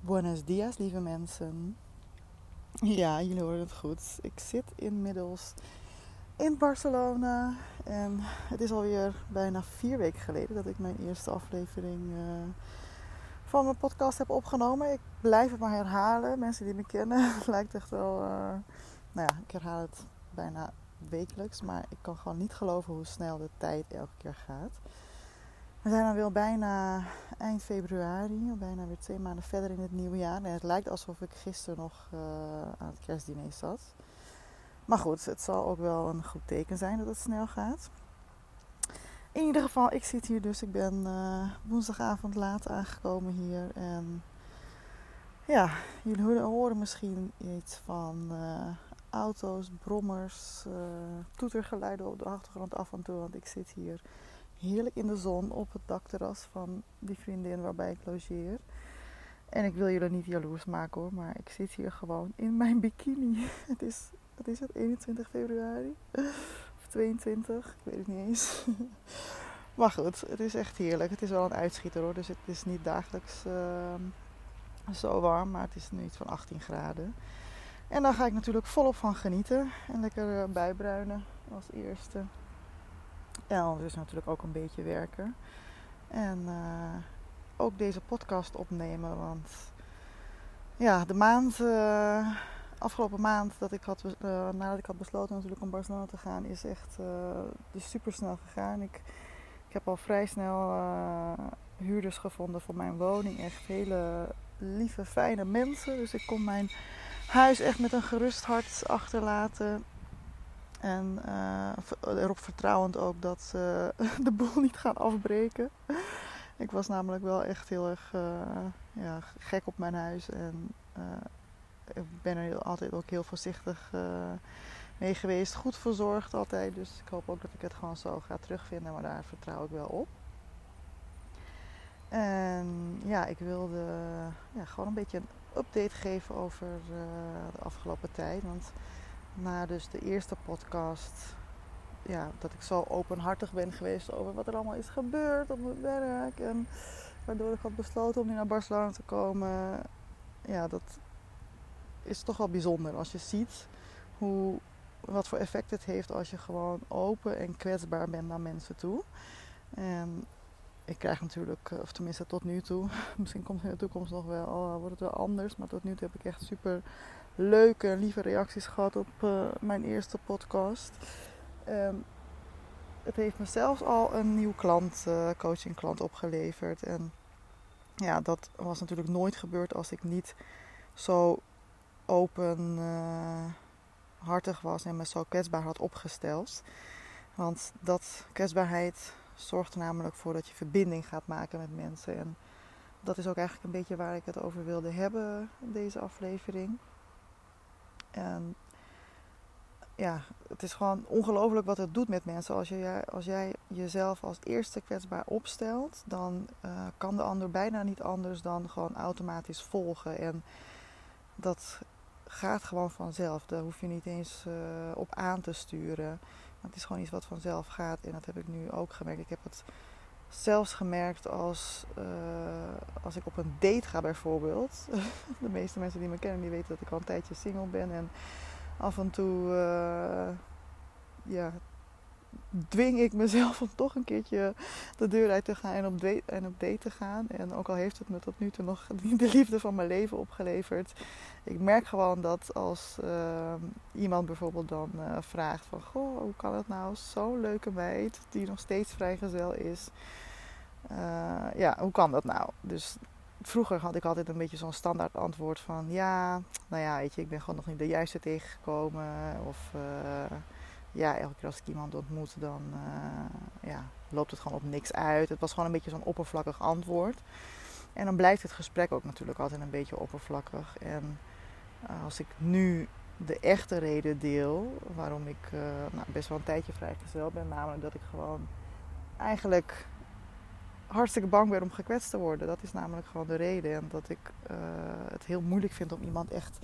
Buenos dias, lieve mensen. Ja, jullie horen het goed. Ik zit inmiddels in Barcelona. En het is alweer bijna vier weken geleden dat ik mijn eerste aflevering uh, van mijn podcast heb opgenomen. Ik blijf het maar herhalen. Mensen die me kennen, het lijkt echt wel. Uh, nou ja, ik herhaal het bijna wekelijks. Maar ik kan gewoon niet geloven hoe snel de tijd elke keer gaat. We zijn alweer bijna eind februari, bijna weer twee maanden verder in het nieuwe jaar. En het lijkt alsof ik gisteren nog uh, aan het kerstdiner zat. Maar goed, het zal ook wel een goed teken zijn dat het snel gaat. In ieder geval, ik zit hier dus. Ik ben uh, woensdagavond laat aangekomen hier. En ja, jullie horen misschien iets van uh, auto's, brommers, toetergeluiden op de achtergrond af en toe. Want ik zit hier heerlijk in de zon op het dakterras van die vriendin waarbij ik logeer. En ik wil jullie niet jaloers maken hoor, maar ik zit hier gewoon in mijn bikini. Het is, wat is het, 21 februari? Of 22? Ik weet het niet eens. Maar goed, het is echt heerlijk. Het is wel een uitschieter hoor, dus het is niet dagelijks uh, zo warm, maar het is nu iets van 18 graden. En daar ga ik natuurlijk volop van genieten en lekker uh, bijbruinen als eerste. En dus natuurlijk ook een beetje werken. En uh, ook deze podcast opnemen. Want ja, de maand, uh, afgelopen maand dat ik had, uh, nadat ik had besloten natuurlijk om Barcelona te gaan, is echt dus super snel gegaan. Ik, ik heb al vrij snel huurders gevonden voor mijn woning. Echt hele lieve, fijne mensen. Dus ik kon mijn huis echt met een gerust hart achterlaten. En uh, erop vertrouwend ook dat ze de boel niet gaan afbreken. Ik was namelijk wel echt heel erg uh, ja, gek op mijn huis. En ik ben er altijd ook heel voorzichtig mee geweest. Goed verzorgd altijd. Dus ik hoop ook dat ik het gewoon zo ga terugvinden. Maar daar vertrouw ik wel op. En ja, ik wilde ja, gewoon een beetje een update geven over de afgelopen tijd. Want na dus de eerste podcast, ja, dat ik zo openhartig ben geweest over wat er allemaal is gebeurd op mijn werk. En waardoor ik had besloten om nu naar Barcelona te komen. Ja, dat is toch wel bijzonder als je ziet hoe, wat voor effect het heeft als je gewoon open en kwetsbaar bent naar mensen toe. En ik krijg natuurlijk, of tenminste tot nu toe, misschien komt het in de toekomst nog wel, oh, wordt het wel anders. Maar tot nu toe heb ik echt super leuke en lieve reacties gehad op uh, mijn eerste podcast. Um, het heeft me zelfs al een nieuw klant, uh, coaching klant opgeleverd. En ja, dat was natuurlijk nooit gebeurd als ik niet zo open uh, hartig was en me zo kwetsbaar had opgesteld. Want dat kwetsbaarheid zorgt er namelijk voor dat je verbinding gaat maken met mensen. En dat is ook eigenlijk een beetje waar ik het over wilde hebben in deze aflevering. En ja, het is gewoon ongelooflijk wat het doet met mensen. Als, je, als jij jezelf als eerste kwetsbaar opstelt, dan uh, kan de ander bijna niet anders dan gewoon automatisch volgen. En dat gaat gewoon vanzelf. Daar hoef je niet eens uh, op aan te sturen. Het is gewoon iets wat vanzelf gaat. En dat heb ik nu ook gemerkt. Ik heb het zelfs gemerkt als, uh, als ik op een date ga bijvoorbeeld. De meeste mensen die me kennen, die weten dat ik al een tijdje single ben. En af en toe uh, ja, dwing ik mezelf om toch een keertje de deur uit te gaan en op, date, en op date te gaan. En ook al heeft het me tot nu toe nog niet de liefde van mijn leven opgeleverd. Ik merk gewoon dat als uh, iemand bijvoorbeeld dan uh, vraagt van... Goh, hoe kan het nou? Zo'n leuke meid die nog steeds vrijgezel is. Uh, ja, hoe kan dat nou? Dus vroeger had ik altijd een beetje zo'n standaard antwoord van... Ja, nou ja, weet je, ik ben gewoon nog niet de juiste tegengekomen. Of ja, elke keer als ik iemand ontmoet, dan uh, ja, loopt het gewoon op niks uit. Het was gewoon een beetje zo'n oppervlakkig antwoord. En dan blijft het gesprek ook natuurlijk altijd een beetje oppervlakkig. En uh, als ik nu de echte reden deel waarom ik uh, nou, best wel een tijdje vrijgezel ben, namelijk dat ik gewoon eigenlijk hartstikke bang ben om gekwetst te worden. Dat is namelijk gewoon de reden. En dat ik het heel moeilijk vind om iemand echt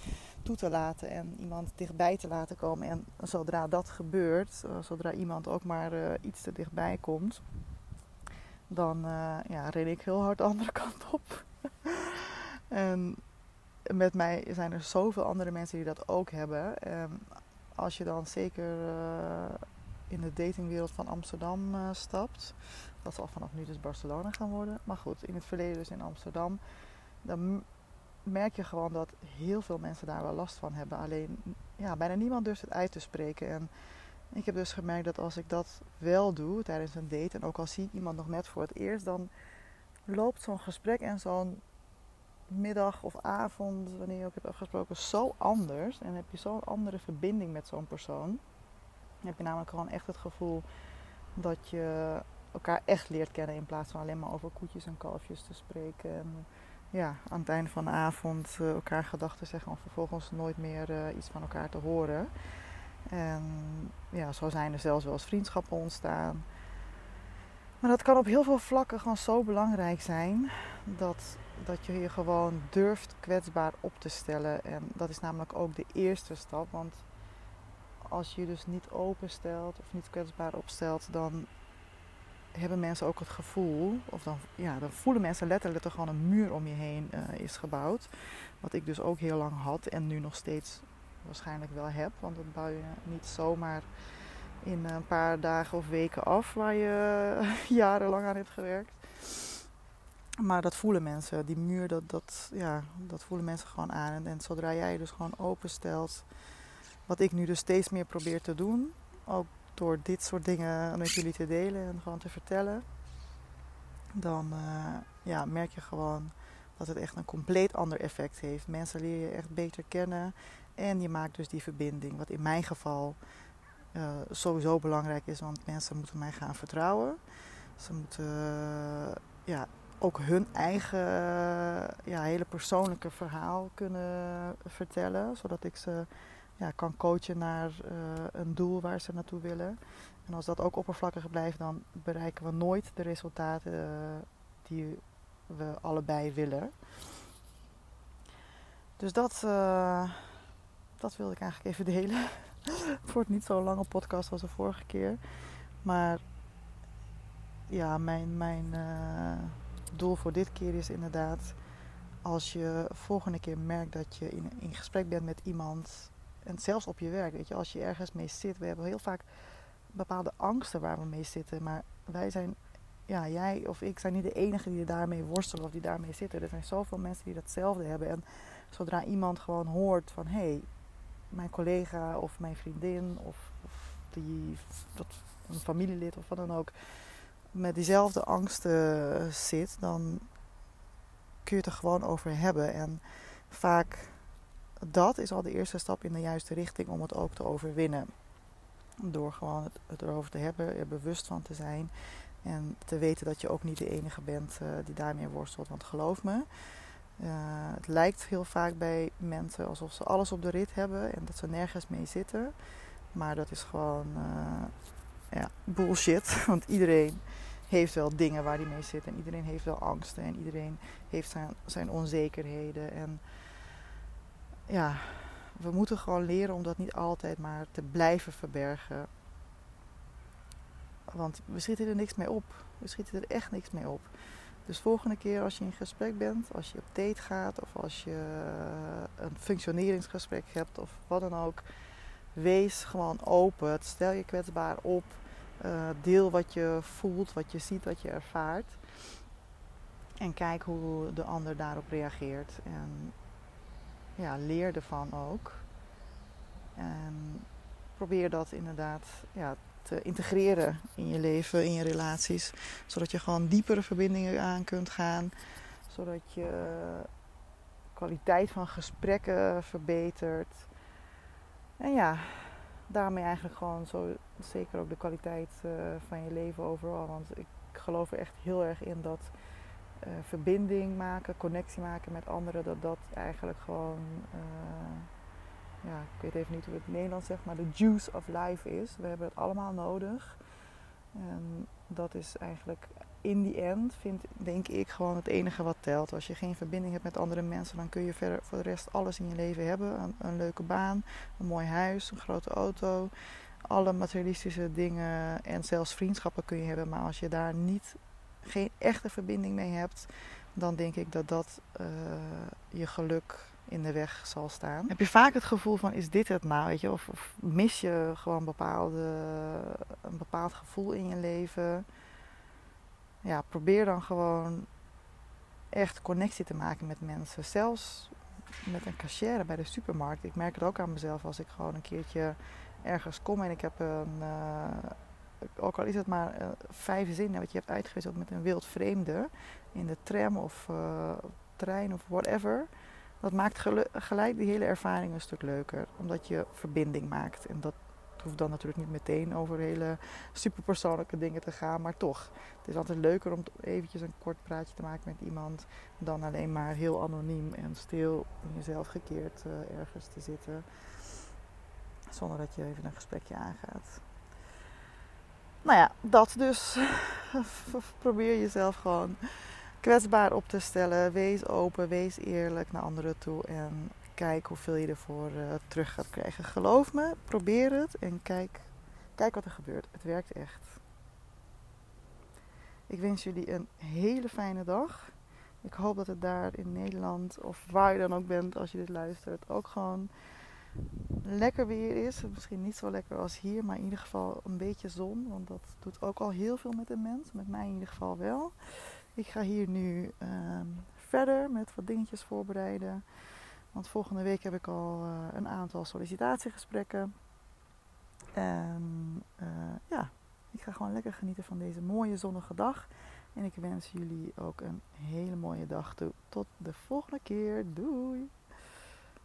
toe te laten en iemand dichtbij te laten komen. En zodra dat gebeurt, eh, zodra iemand ook maar uh, iets te dichtbij komt, dan ja, ren ik heel hard de andere kant op. En met mij zijn er zoveel andere mensen die dat ook hebben. En als je dan zeker in de datingwereld van Amsterdam uh, stapt, dat zal vanaf nu dus Barcelona gaan worden. Maar goed, in het verleden dus in Amsterdam, dan merk je gewoon dat heel veel mensen daar wel last van hebben. Alleen ja, bijna niemand durft het uit te spreken. En ik heb dus gemerkt dat als ik dat wel doe tijdens een date, en ook al zie ik iemand nog net voor het eerst, dan loopt zo'n gesprek en zo'n middag of avond, wanneer je ook hebt afgesproken, zo anders. En heb je zo'n andere verbinding met zo'n persoon. Dan heb je namelijk gewoon echt het gevoel dat je elkaar echt leert kennen in plaats van alleen maar over koetjes en kalfjes te spreken. En ja, aan het einde van de avond uh, elkaar gedachten zeggen om vervolgens nooit meer uh, iets van elkaar te horen. En ja, zo zijn er zelfs wel eens vriendschappen ontstaan. Maar dat kan op heel veel vlakken gewoon zo belangrijk zijn dat, dat je je gewoon durft kwetsbaar op te stellen. En dat is namelijk ook de eerste stap. Want als je dus niet openstelt of niet kwetsbaar opstelt, dan hebben mensen ook het gevoel, of dan, ja, dan voelen mensen letterlijk dat er gewoon een muur om je heen uh, is gebouwd. Wat ik dus ook heel lang had en nu nog steeds waarschijnlijk wel heb. Want dat bouw je niet zomaar in een paar dagen of weken af waar je jarenlang aan hebt gewerkt. Maar dat voelen mensen, die muur, dat, dat, ja, dat voelen mensen gewoon aan. En, en zodra jij dus gewoon openstelt, wat ik nu dus steeds meer probeer te doen, ook door dit soort dingen met jullie te delen en gewoon te vertellen, dan uh, ja, merk je gewoon dat het echt een compleet ander effect heeft. Mensen leer je echt beter kennen en je maakt dus die verbinding. Wat in mijn geval uh, sowieso belangrijk is, want mensen moeten mij gaan vertrouwen. Ze moeten uh, ja, ook hun eigen ja, hele persoonlijke verhaal kunnen vertellen, zodat ik ze ja, kan coachen naar uh, een doel waar ze naartoe willen. En als dat ook oppervlakkig blijft, dan bereiken we nooit de resultaten uh, die we allebei willen. Dus dat, uh, dat wilde ik eigenlijk even delen. het wordt niet zo'n lange podcast als de vorige keer. Maar ja, mijn, mijn doel voor dit keer is inderdaad... als je volgende keer merkt dat je in, in gesprek bent met iemand en zelfs op je werk, weet je, als je ergens mee zit. We hebben heel vaak bepaalde angsten waar we mee zitten. Maar wij zijn, ja, jij of ik zijn niet de enige die daarmee worstelen of die daarmee zitten. Er zijn zoveel mensen die datzelfde hebben. En zodra iemand gewoon hoort van hé, hey, mijn collega of mijn vriendin of, die, dat, een familielid of wat dan ook met diezelfde angsten zit, dan kun je het er gewoon over hebben. En vaak dat is al de eerste stap in de juiste richting om het ook te overwinnen. Door gewoon het, erover te hebben, er bewust van te zijn. En te weten dat je ook niet de enige bent uh, die daarmee worstelt. Want geloof me, uh, het lijkt heel vaak bij mensen alsof ze alles op de rit hebben en dat ze nergens mee zitten. Maar dat is gewoon uh, ja, bullshit. Want iedereen heeft wel dingen waar hij mee zit. En iedereen heeft wel angsten. En iedereen heeft zijn, zijn onzekerheden. En ja, we moeten gewoon leren om dat niet altijd maar te blijven verbergen. Want we schieten er niks mee op. We schieten er echt niks mee op. Dus volgende keer als je in gesprek bent, als je op date gaat of als je een functioneringsgesprek hebt of wat dan ook, wees gewoon open. Stel je kwetsbaar op. Uh, deel wat je voelt, wat je ziet, wat je ervaart. En kijk hoe de ander daarop reageert. En ja, leer ervan ook. En probeer dat inderdaad ja, te integreren in je leven, in je relaties. Zodat je gewoon diepere verbindingen aan kunt gaan. Zodat je kwaliteit van gesprekken verbetert. En ja, daarmee eigenlijk gewoon zo zeker ook de kwaliteit uh, van je leven overal. Want ik geloof er echt heel erg in dat uh, verbinding maken, connectie maken met anderen, dat dat eigenlijk gewoon, uh, ja, ik weet even niet hoe het in Nederlands zegt, maar de juice of life is. We hebben het allemaal nodig. En dat is eigenlijk in die end, vind, denk ik, gewoon het enige wat telt. Als je geen verbinding hebt met andere mensen, dan kun je verder voor de rest alles in je leven hebben. Een, een leuke baan, een mooi huis, een grote auto. Alle materialistische dingen en zelfs vriendschappen kun je hebben. Maar als je daar niet geen echte verbinding mee hebt, dan denk ik dat dat uh, je geluk in de weg zal staan. Heb je vaak het gevoel van is dit het nou, weet je? Of, of mis je gewoon bepaalde, een bepaald gevoel in je leven? Ja, probeer dan gewoon echt connectie te maken met mensen. Zelfs met een cashier bij de supermarkt. Ik merk het ook aan mezelf als ik gewoon een keertje ergens kom en ik heb een, uh, ook al is het maar uh, vijf zinnen wat je hebt uitgewisseld met een wild vreemde in de tram of uh, trein of whatever. Dat maakt gelijk die hele ervaring een stuk leuker, omdat je verbinding maakt. En dat hoeft dan natuurlijk niet meteen over hele superpersoonlijke dingen te gaan, maar toch. Het is altijd leuker om eventjes een kort praatje te maken met iemand dan alleen maar heel anoniem en stil in jezelf gekeerd uh, ergens te zitten. Zonder dat je even een gesprekje aangaat. Nou ja, dat dus. Probeer jezelf gewoon kwetsbaar op te stellen. Wees open, wees eerlijk naar anderen toe en kijk hoeveel je ervoor uh, terug gaat krijgen. Geloof me, probeer het en kijk, kijk wat er gebeurt. Het werkt echt. Ik wens jullie een hele fijne dag. Ik hoop dat het daar in Nederland of waar je dan ook bent als je dit luistert ook gewoon lekker weer is. Misschien niet zo lekker als hier, maar in ieder geval een beetje zon. Want dat doet ook al heel veel met een mens. Met mij in ieder geval wel. Ik ga hier nu ehm, verder met wat dingetjes voorbereiden. Want volgende week heb ik al uh, een aantal sollicitatiegesprekken. En uh, ja, ik ga gewoon lekker genieten van deze mooie zonnige dag. En ik wens jullie ook een hele mooie dag toe. Tot de volgende keer. Doei!